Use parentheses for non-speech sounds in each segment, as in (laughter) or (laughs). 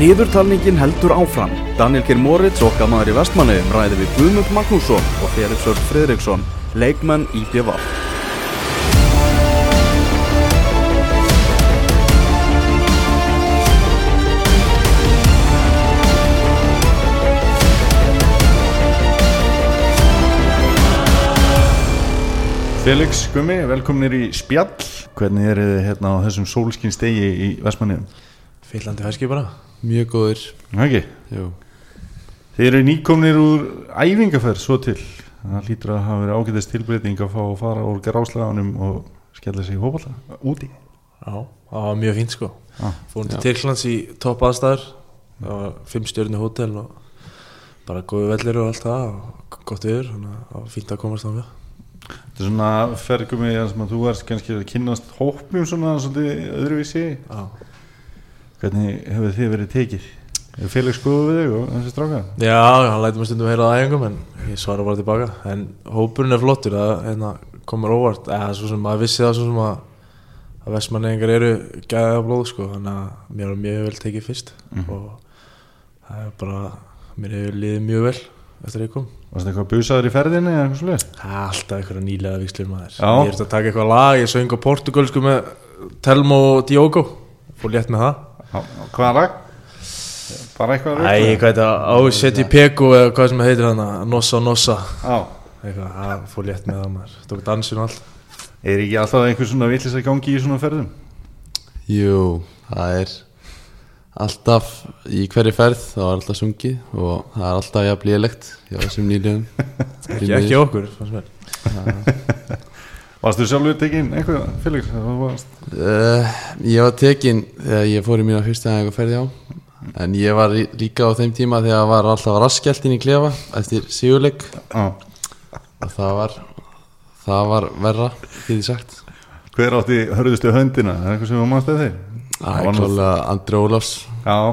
Niðurtalningin heldur áfram. Daniel Geir Moritz, okkar maður í vestmanniðum, ræði við Guðmund Magnússon og Felix Örd Fredriksson, leikmenn í BV. Felix Gummi, velkominir í Spjall Hvernig eru þið hérna á þessum sólskinn stegi í Vestmanniðum? Fyllandi fæski bara Mjög góður Það ekki? Jú. Þið eru nýkomnir úr æfingaferð svo til. Það hlýtur að hafa verið ágætist tilbreyting að fá að fara úr gráslaganum og skella sig í hópalla úti. Já, það var mjög fínt sko. Já. Fórum til. Tyrklands í topp aðstæður. Það var fimm stjörni hótel og bara góði vellir og allt það og gott að það var fínt að komast á við Þetta er svona fergum sem að þú erst kannski að kynnast hópnum svona svolítið öðruvísi. Já, Hvernig hefur þið verið tekið? Er Felix góðu við þig og þessi stráka? Já hann læti mig stundum að heyra það æfingum en ég svara bara tilbaka. En hópurinn er flottur það hérna, komur óvart. Eða svo sem maður vissi það svo sem að að vestmannegingar eru gæða blóð sko. Þannig að mér var mjög vel tekið fyrst. Mhm. og það er bara mér hefur liðið mjög vel eftir að ég kom. Varst það eitthvað busaður í ferðinni eða eitthvað er alltaf einhverja nýlega vikslur maður. Já. Ég er að taka eitthvað lag, ég söng á portugalsku með Telmo og Diogo. Fór létt með það Hvaða lag? Bara eitthvað Æ, hvað er þetta, Áseti Pego eða hvað sem heitir hana Nossa Nossa. Já. Eitthvað, það fór létt með það maður. Tók dansin og allt. Er ekki alltaf einhver svona villis að gangi í svona ferðum? Jú, það er alltaf í hverju ferð þá er alltaf sungið og það er alltaf jafn lélegt hjá þessum nýliðum. (laughs) Ekki, ekki okkur, fannst mér Varstu sjálfur tekinn þú varst- uh, Ég var tekinn þegar ég fór í mína fyrsta aðeins ferði á en ég var líka á þeim tíma þegar var alltaf raskjaldin í klefa eftir sigurleik. Já. Og það var það var verra, getur sagt. Hver átti hörðustu höndina? Er eitthvað sem þú mannst eða þeir? Það er klálega Andri Ólafs. Það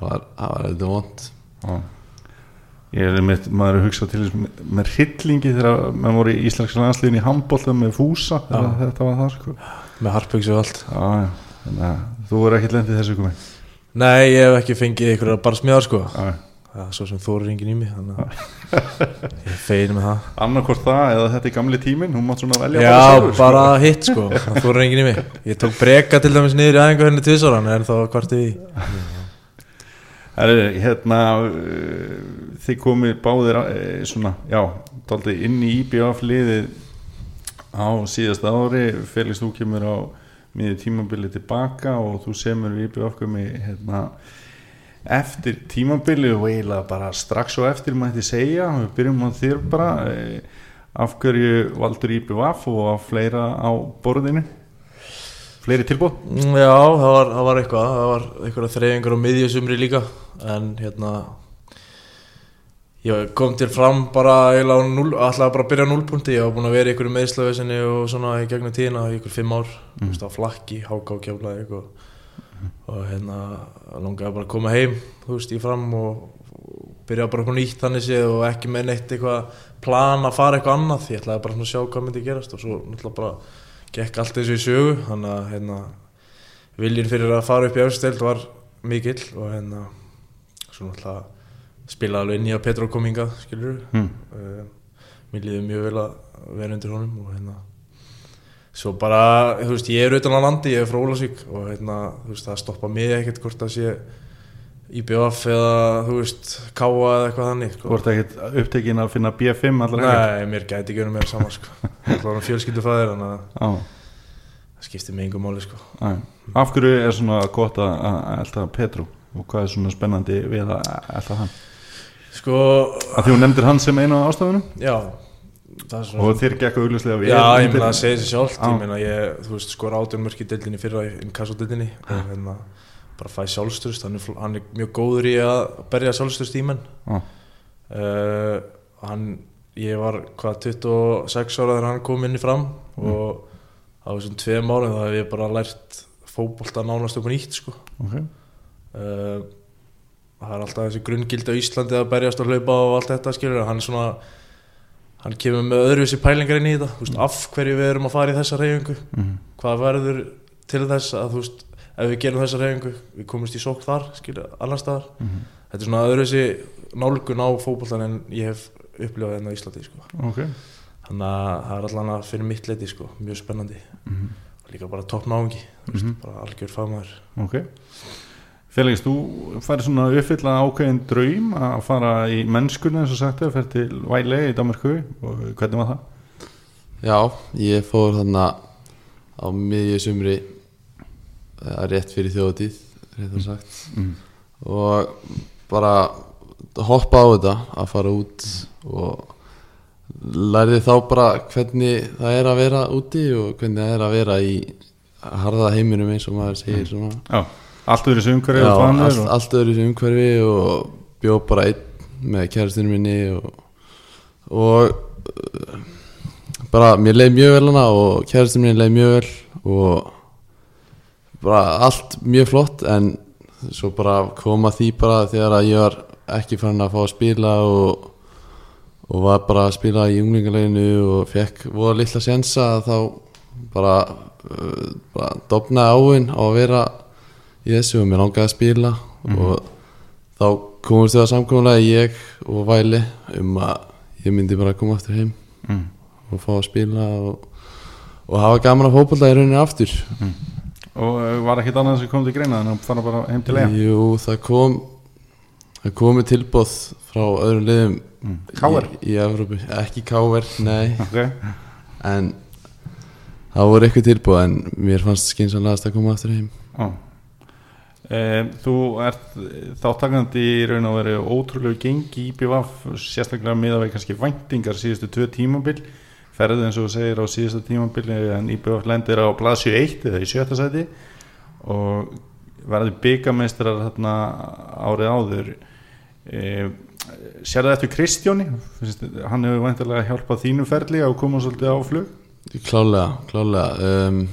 var, það var eitthvað vond. Ég er með, maður er að hugsa til með, með hryllingi þegar maður voru í Íslensk landsliðin í handbólta með fúsa þegar þetta var það sko. Með harpöksu og allt. Já, já, þú voru ekki lendið þessu komi Nei, ég hef ekki fengið ykkur bara smjáður sko. Já, svo sem þóri engin í mig ég fegin með það. Annarkvort það eða þetta er gamli tíminn, hún mátt svona velja Já, sjálfur, sko. bara hitt sko. Það þóri engin í mig. Ég tók breka til dæmis niður í aðeingu henni tvisaran En þá kvartið í Herri, hérna uh, þið komið báðir uh, svona, já, daldi inn í IBF liðið á síðasta ári. Felix þú kemur á miður tímabili tilbaka og þú semur við IBF komið hérna eftir tímabili og eiginlega bara strax og eftir mætti segja, við byrjum á þér bara uh, af hverju valdur IBF og af fleira á borðinu fleiri tilbúð Mm, Já, það var, það var eitthvað Það var eitthvað þreyfingar á miðjusumri líka En hérna Ég kom til fram bara ætlaði bara að byrja á núlpunkti ég var búin að vera í einhverju meðslavesinni og svona í gegnum tíðina í einhver fimm ár mm. á flakki, háká keflaði og, og hérna langaði bara að koma heim þú veist, í fram og, og byrja bara eitthvað nýtt þannig séð og ekki með neitt eitthvað plan að fara eitthvað annað ég ætlaði bara að sjá hvað myndi gerast og svo náttúrulega bara gekk allt og í sögu þannig að hérna viljin fyrir að fara upp í efsteld var mikill og hérna svo náttúrulega spilaði alveg að Petro kom hingað skilur mm. uh, mér líður mjög vel að vera undir honum og hérna svo bara, þú veist, ég er utan á landi ég er frá Ólasvík og hérna þú veist, það stoppa mig ekkert hvort það sé IBF eða þú veist Káa eða eitthvað þannig Þú sko. ert ekkert upptekinn að finna B5 allar Nei, mér gæti ekki verið meira saman sko. (laughs) það var fjölskyldu fæðir þannig að það skiptir mig engum máli sko. Af hverju er svona gott að elda Petru og hvað er svona spennandi við að elda hann? sko, Að því hún nefndir hann sem einu af ástafunum já það svona og þér gekk við Já, ég meina að segja sér sjálft Já. Ég meina ég, þú veist, skor átjón mörk í deildinni fyrra í inkassodildinni og hérna bara fæ sjálfsturst hann, er hann er mjög góður í að berja sjálfsturst í menn Já. uh, hann, ég var hvað 26 ára þegar hann kom inn í fram og á þessum tveim árum þá hef ég bara lært fótbolta nánast upp á nýtt sko. Ok. uh, það er alltaf þessi grunngildi á Íslandi að berjast og hlaupa og allt þetta skilur hann er svona hann kemur með öðruvísi pælingar inn í þetta veist, af hverju við erum að fara í þessa reyfingu Mhm. hvað verður til þess að þú veist ef við gerum þessa reyfingu við komumst í sók þar, skilur, annar staðar Mhm. þetta er svona öðruðsi nálgun á fótboltan en ég hef upplifað enn á Íslandi sko. ok þannig að það er allan að fyrir mitt leiti sko, mjög spennandi Mhm. og líka bara topp náungi Mhm. bara algjör fagmaður Ok Felix, þú færi svona uppfylla ákveðin draum að fara í mennskunni eins og sagt þér, fer til Væle í Danmarku og hvernig var það? Já, ég fór þarna á miðju sumri eða rétt fyrir þjóðatíð rétt að sagt. Mm. og bara hoppa á þetta að fara út og lærði þá bara hvernig það er að vera úti og hvernig það er að vera í harða heiminum eins og maður segir svona. Já, allt verið sem umhverju Já, allt, og... allt öðru sem umhverfi og bjó bara einn með kærastinu minni og, og uh, bara mér leið mjög vel hana og kærastinu minni leið mjög vel og bara allt mjög flott en svo bara koma því bara þegar að ég var ekki fann að fá að spila og, og var bara að spila í unglingaleginu og fekk voða litla sjensa þá bara, uh, bara dofnaði áinn á að vera í þessu og mér langaði að spila og þá komumst við að samkomulega ég og Væli um að ég myndi bara koma aftur heim mm. og fá að spila og, og hafa gaman að fótbolta í rauninni aftur og uh, var ekkert annað sem kom til greina en að fara bara heim til EM Jú, það kom það komi tilbóð frá öðrum liðum mm. KR? í, í Evrópu, ekki Káver, nei. (laughs) Ok, en það voru eitthvað tilbúð en mér fannst skynsanlegast að koma aftur heim. Já Um, þú ert þáttakandi í raun og veru ótrúlegu gengi í BVF sérstaklega miða við kannski væntingar síðustu tvö tímabil ferðið eins og segir á síðustu tímabili en IBF lendir á blaðsju 1 eða í sjötta sæti og verði byggameistrar þarna árið áður. E, sér það eftir Kristjóni hann hefur væntilega hjálpað þínu ferli að koma svolítið á flug? Klálega, klálega. Um,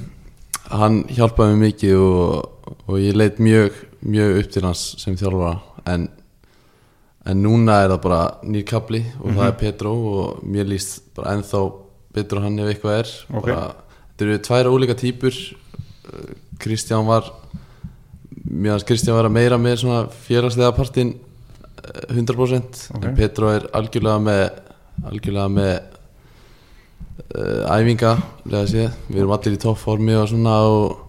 Hann hjálpaði mér mikið og, og ég leit mjög, mjög upp til hans sem þjálfara. En, en núna er það bara nýr kapli og það er Petro og mér líst bara ennþá betur hann ef eitthvað er. Ok. bara, Þetta eru tvær ólíka típur Uh, Kristján var mér hans Kristján var að meira með svona félagslega partinn uh, 100% Ok. en Petro er algjörlega með algjörlega með uh, æfinga við erum allir í toppformi og svona og,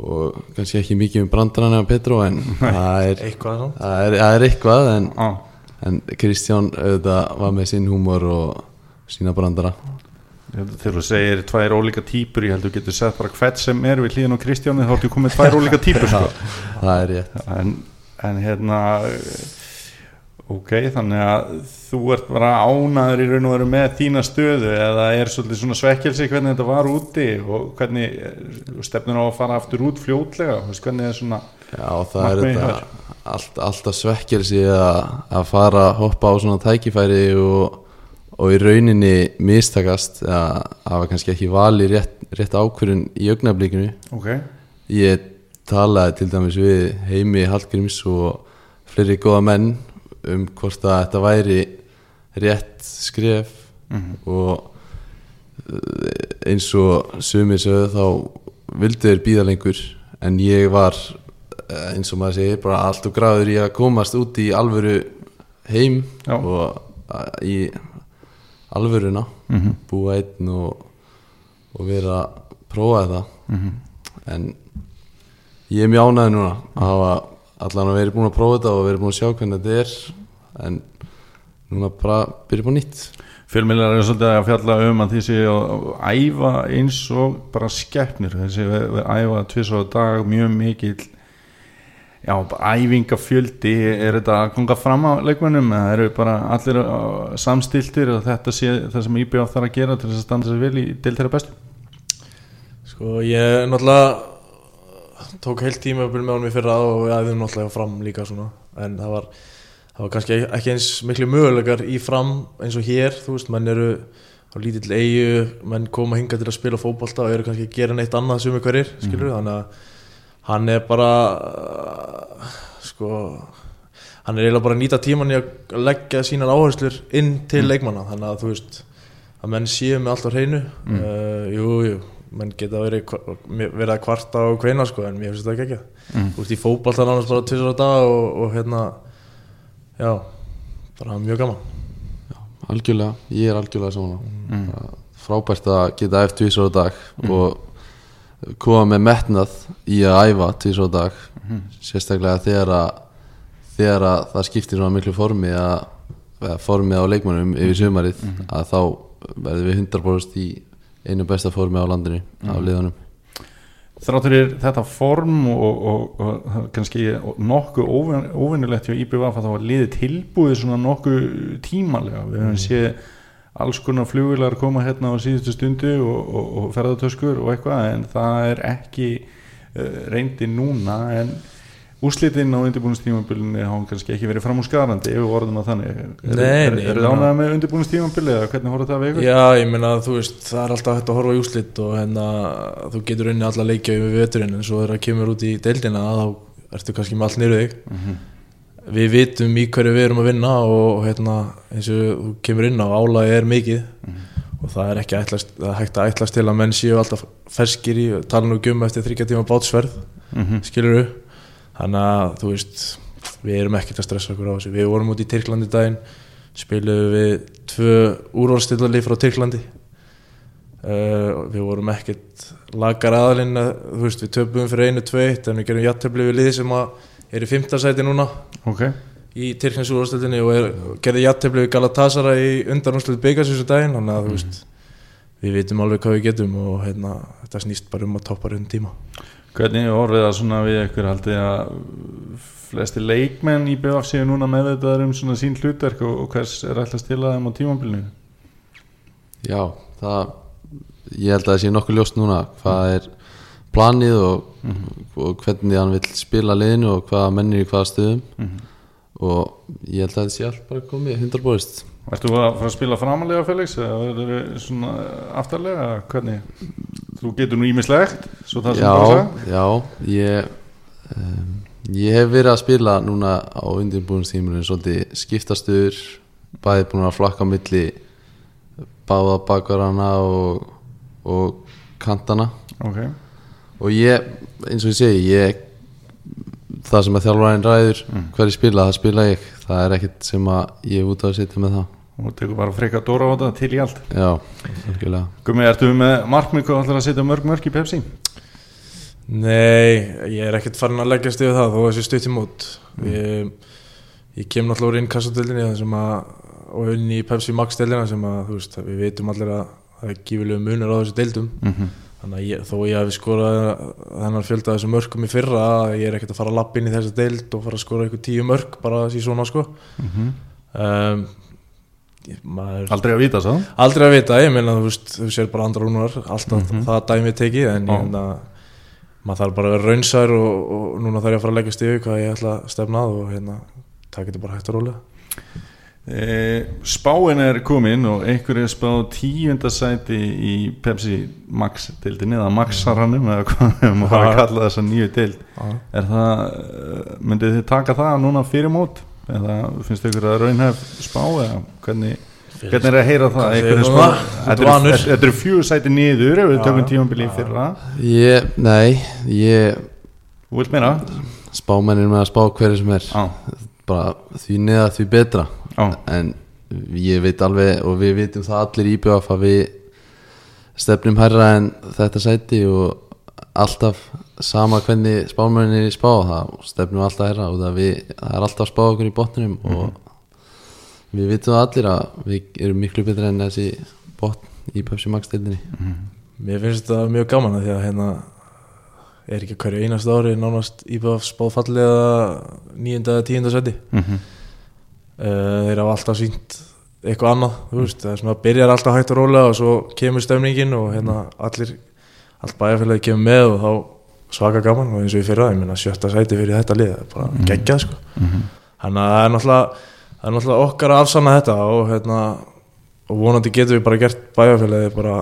og kannski ekki mikið um brandarana af Petro en (laughs) það er, eitthvað það er, það er eitthvað en, á, en Kristján auðvitað var með sinn húmor og sína brandara. Þegar þú segir tvær ólíka típur ég held þú getur sett bara hvert sem er við hlýðan á Kristjáni þá ertu komið tvær ólíka típur sko. það er rétt. En, en hérna ok, þannig að þú ert bara ánaður í raun og veru með þína stöðu eða er svolítið svona svekkelsi hvernig þetta var úti og hvernig eh, stefnir á að fara aftur út fljótlega hvernig er svona Já, það er þetta. allt, alltaf svekkjelsi að, að fara að hoppa á svona tækifæri og, og í rauninni mistakast að hafa kannski ekki vali rétt, rétt ákvörun í augnablikinu ok, Ég talaði til dæmis við Heimi Hallgríms og fleiri góða menn um hvort að þetta væri rétt skref Mhm. og eh, eins og sumir sögðu þá vildu þeir býða lengur en ég var eh, eins og maður segir bara allt og gráður í að komast út í alvöru heim Já. og eh, í alvöruna Mhm. búa einn og, og vera að prófa þetta Mhm. en ég er mjög ánægði núna að hafa allan að vera búin að prófa þetta og vera búin að sjá hvernig þetta er en núna bara byrja på nýtt Fjölmiðlar eru svolítið að fjalla um að því séu að æfa eins og bara skeppnir þessi við æfa tvís á dag mjög mikill já, æfingafjöldi er þetta að konga fram á leikmönnum eða eru bara allir uh, samstiltir og þetta sé það sem IBF þarf að gera til þess að standa sér vel í þeirra bestu? Sko ég náttúrulega tók heilt tíma með honum í fyrra og við æfðum náttúrulega fram líka svona en það var, það var kannski ekki eins miklu möguleikar í fram eins og hér, þú veist, menn eru á lítill eigu, menn koma hinga til að spila fótbolta og eru kannski að gera neitt annað sem við hverjir, skilur við, þannig að hann er bara sko hann er eiginlega bara að nýta tíman í að leggja sínar áherslur inn til leikmanna. Þannig að þú veist að menn séu með allt á hreinu. Uh, jú, jú, menn geta verið, verið að kvarta og kveina sko en mér finnst þetta ekki ekki Mm. Þú veist í fótbolta nánast bara tvisar á dag og, og hérna já, bara mjög gaman. Algjörlega, ég er algjörlega saman Mm. frábært að geta æft tvísar á dag og koma með metnað í að æfa tvísar á dag. Sérstaklega þegar að þegar að það skiptir svona miklu formi að formið á leikmannum yfir sumarið að þá verðum við 100% í einu besta formi á landinu á liðunum. Þráttur þetta form og, og, og, kannski nokkuð óven, óvinnulegt hjá IBVF að það var liðið tilbúið svona nokkuð tímalega. Við höfum séð alls konar flugular koma hérna á síðustu stundu og, og, og ferðartöskur og eitthvað en það er ekki uh, reyndi núna en úslitinn á undirbúinustímabilinu hafa kannski ekki verið fram úr skarandi ef við orðum að þannig er, er, er, það ánægða með undirbúinustímabilið eða hvernig voru það við ykkur? Já, ég meina þú veist, það er alltaf hægt að horfa í úslit og hérna þú getur unni alla leikja yfir veturinn en svo þegar það kemur út í deildina þá ertu kannski með allt nýru þig Mhm. Við vitum í hverju við erum að vinna og hérna eins og þú kemur inn á álagi er mikið. Og það er ekki ætlast, það hægt að ætlast til að menn séu alltaf ferskir í tala nú gumma eftir þryggja tíma bátsverð Mhm. skilur þú þannig að þú veist við erum ekkert að stressa okkur á þessu. Við vorum út í Tyrklandi daginn spiluðum við tvö úrvalstillali frá Tyrklandi. Uh, við vorum ekkert lagar aðalinn að, veist við töpum fyrir einu tveitt en við gerum jættefli við lið sem að er í fimmtasæti núna. Ok, í Tyrklands úrvalstillinu og er, gerði jættefli við Galatasaray í undanúrslut byggas þessu daginn þannig að þú veist við vitum alveg hvað við getum og hérna, þetta snýst bara um að toppa raun tíma. Hvernig er orðið það svona við ykkur haldið að flesti leikmenn í BF séu núna meðvitaðar um svona sín hlutverk og, og hvers er alltaf stilað þeim á tímambilinu? Já, það ég held að það sé nokkuð ljóst núna hvað er planið og, og hvernig hann vil spila liðinu og hvaða mennir í hvaða stöðum og ég held að það sé allt bara komið 100 búist Ertu að fara að spila framalega Felix eða verður þið svona aftarlega? Hvernig? Þú getur nú ímislegt, svo það sem bara Já, já, ég um, ég hef verið að spila núna á undirbúinstímurinn svolítið skiptastur bæði búin að flakka milli báða bakvarana og, og kantana Ok, og ég, eins og ég segi ég, það sem að þjálfræðin ræður hverju spila, það spila ég. Það er ekkert sem að ég er út á að setja með það. Og tekur bara freka Dóra á þetta til í allt. já, algjörlega. Gumi, ertu með markmið hvað ætlar að setja mörg mörg í Pepsi? Nei, ég er ekkert farin að leggjast yfir það þó að þessi stutt í mót. Ég, ég kem náttúrulega úr að og inn í Pepsi Max deildina sem að þú veist, við vitum allir að það er gífilegu munur á þessu deildum. Mm þannig að ég, þó ég hef skorað þennan fjölda þessu mörgum í fyrra ég er ekkert að fara að lappa inn í þessa deild og fara að skora eitthvað tíu mörg bara þessi svona sko. Um, ég, maður Aldrei að vita svo? aldrei að vita, ég meina þú veist þú sér bara andra rúnar, alltaf það dæmið tekið en ég meina maður þarf bara að vera raunsær og, og núna þarf ég að fara að leggja stíðu hvað ég ætla að stefna að og hérna, það getur bara hægt að rólega E, spáin er komin og einhver er spáð tíundasæti í Pepsi Max deildinni eða Maxaranum eða hvað við maður fara að kalla þessa nýju deild. Er það, eh, myndið þið taka það núna fyrir mót? Eða finnst þið ykkur að raunhef spá eða hvernig, hvernig er að heyra það? Er það? Þetta vanur. eru- þetta eru fjögur sæti niður ef við tökum tímambili í fyrra. Ég, nei, ég þú vilt meira? spámennir með að spá hverju sem er. Á, bara því neða því betra á, en ég veit alveg og við vitum það allir í BF að við stefnum hærra en þetta sæti og alltaf sama hvernig spámennir spá það stefnum við alltaf hærra og það, við, það er alltaf spá okkur í botnum og við vitum það allir að við erum miklu betra en þessi botn í Pepsi Max deildinni. Mér finnst þetta mjög gaman að því að hérna er ekki hverju einast ári nánast íbæð spáð fallega nýjunda eða tíunda seti mhm, uh, þeir hafa alltaf sínt eitthvað annað, þú veist, það er svona byrjar alltaf hægt og rólega og svo kemur stemningin og hérna allir, allt bæjarfélagi kemur með og þá svaka gaman og eins og í fyrra, ég meina sjötta sæti fyrir þetta lið, það er bara geggjað sko. Mhm. þannig að það er náttúrulega það er náttúrulega okkar að afsanna þetta og hérna og vonandi getum við bara gert bæjarfélagi bara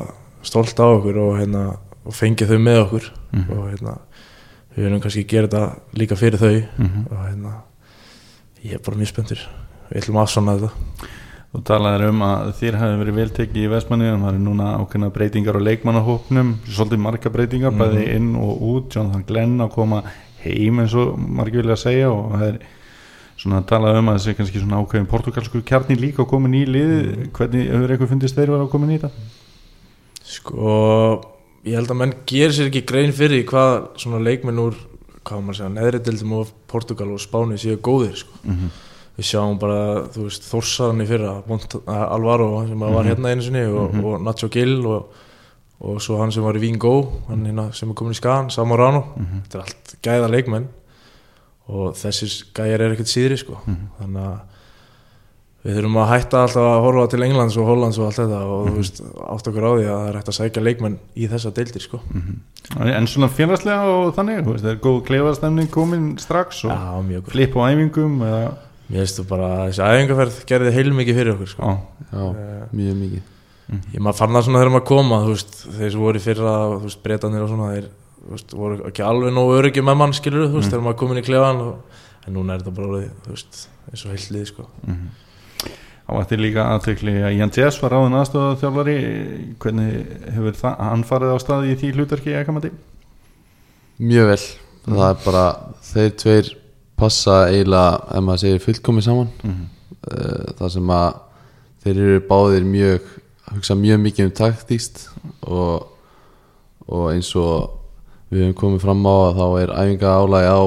stolt á okkur og hérna og fengið þau með okkur. Og hérna við viljum kannski gera þetta líka fyrir þau Mhm. og hérna ég er bara mjög spenntur við ætlum að afsanna þetta. Þú talaðir um að þér hefði verið veltekið í Vestmanniðum, það er núna ákveðna breytingar á leikmannahópnum, svolítið marga breytingar, bæði inn og út, Jonathan Glenn að koma heim eins og margir vilja að segja og það er svona að tala um að þessi kannski svona ákveðin portugalsku kjarni líka komin í liðið, hvernig hefur eitthvað fundist þeir vera komin í þetta? Sko, ég held að menn gerir sér ekki grein fyrir hvað svona leikmenn úr, hvað maður segja, neðri dildum og Portugal og Spáni séu góðir sko. Mm Við sjáum bara, þú veist, Þórsaran í fyrra, Mont Alvaro sem var Mhm. hérna einu sinni og, Mhm. og Nacho Gill og, og svo hann sem var í Vín Go, hann hérna sem er komin í Skagan, Samorano. Mhm. Þetta er allt gæða leikmenn og þessir gæjar er ekkert síðri sko. Mhm. Þannig að við þurfum að hætta alltaf að horfa til Englands og Hollands og allt þetta og þú veist, átt okkur á því að það er hægt að sækja leikmenn í þessa deildir sko. En svona félagslega og þannig, þú veist, það er góð klefastemning komin strax og flip á æfingum eða, Mér veist þú bara að þessi æfingarferð gerði heilmikið fyrir okkur sko. á, Já, Eh, mjög mikið. Ég maður fann það svona þegar maður koma þú veist, þeir sem voru í fyrra þú veist, breytanir og svona þeir veist, voru ekki alveg nógu öryggi með mann skilur þú veist, þegar maður komin í klefan og, en núna er þetta bara orðið, þú veist, eins og heilt lið sko. Á þetta líka aðtökli að Jan Jess var ráðin aðstofað þjálfari hvernig hefur það, hann farið á staði í því hlutverki passa eiginlega ef maður segir fullkomi saman. Mm uh, þar sem að þeir eru báðir mjög hugsa mjög mikið um taktíst og, og eins og við höfum komið fram á að þá er æfinga álægi á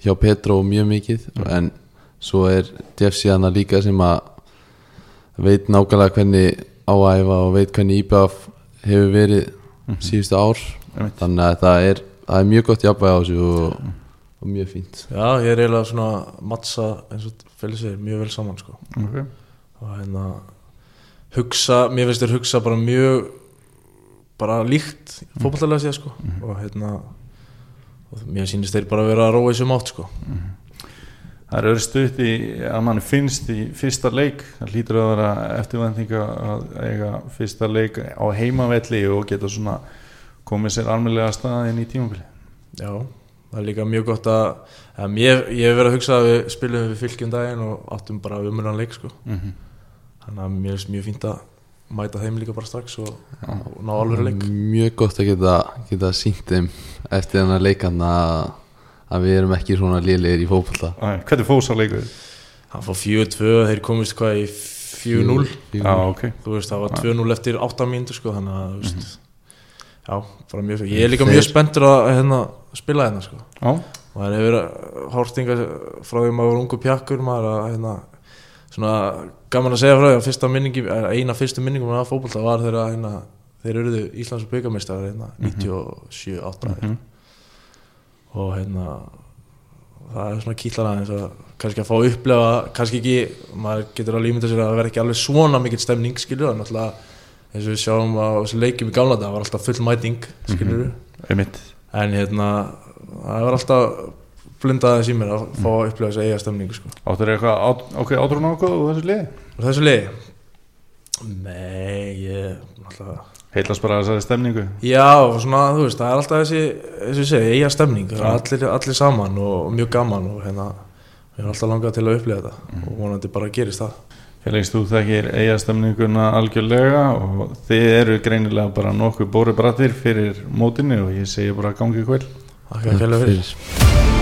hjá Petro mjög mikið en svo er Jeff síðan líka sem að veit nákvæmlega hvernig áæfa og veit hvernig IBF hefur verið síðustu ár. Þannig að það er, það er mjög gott jafnvæg á þessu og, og mjög fínt Já, ég er eiginlega svona mattsa eins og félagi segir mjög vel saman sko. Okay. og hérna hugsa, mér finnst þér hugsa bara mjög bara líkt fótballtalega séð sko. og hérna og mér sýnist þeir bara vera að róa í sem átt sko. Það er öðru stutt í að mann finnst í fyrsta leik það hlýtur að vera eftirvæntinga að eiga fyrsta leik á heimavelli og geta svona komið sér almennlega staðin í tímabili Já, það er líka mjög gott að, að mér, ég hef verið að hugsa að við spilum við fylgjum daginn og áttum bara umunan leik sko. mm -hmm. þannig að mér finnst mjög fínt að mæta þeim líka bara strax og, og ná alveg leik mjög gott að geta, geta sínt þeim eftir þennan leikan að, að við erum ekki svona lélegir í fótbolta Hvernig fóðs á leikur? hann fór 4-2 þeir komist hvað í 4-0 Já, ok þú veist það var 2-0 eftir 8 mínútur sko, þannig að veist Mhm. Já, bara mjög ég er líka Þeir- mjög spenntur að hérna, spila hérna sko. Já, og það hefur hórtinga frá því að maður var ungu pjakkur maður að hérna, svona gaman að segja frá því að fyrsta minningi eina fyrstu minningum af fótbolta var þegar hérna, þeir eruðu Íslands byggamestrar hérna, 97-8 Mhm. og hérna það er svona kýtlar aðeins að kannski að fá að upplefa kannski ekki, maður getur alveg ímyndað sér að það verði ekki alveg svona mikill stemning skilur það náttúrulega eins og við sjáum á þessu leikjum í gamla dag var alltaf full mæting skilur einmitt. En hérna það var alltaf í mér að fá að upplega þessu eiga stemningu sko. Áttur eitthvað át, ok, átrún ákvað úr þessu liði? og þessu liði? Nei, ég náttúrulega Heilast bara þessari stemningu. Já, svona, þú veist, það er alltaf þessi, þessi segi, eiga stemning, það er allir, allir saman og, og mjög gaman og hérna, við erum alltaf langað til að upplifa þetta. Og vonandi bara gerist það. Félagist þú þekkir eiga stemninguna algjörlega og þið eru greinilega bara nokkuð bóri brattir fyrir mótinu og ég segi bara gangi kvöld Þakka að kælega fyrir.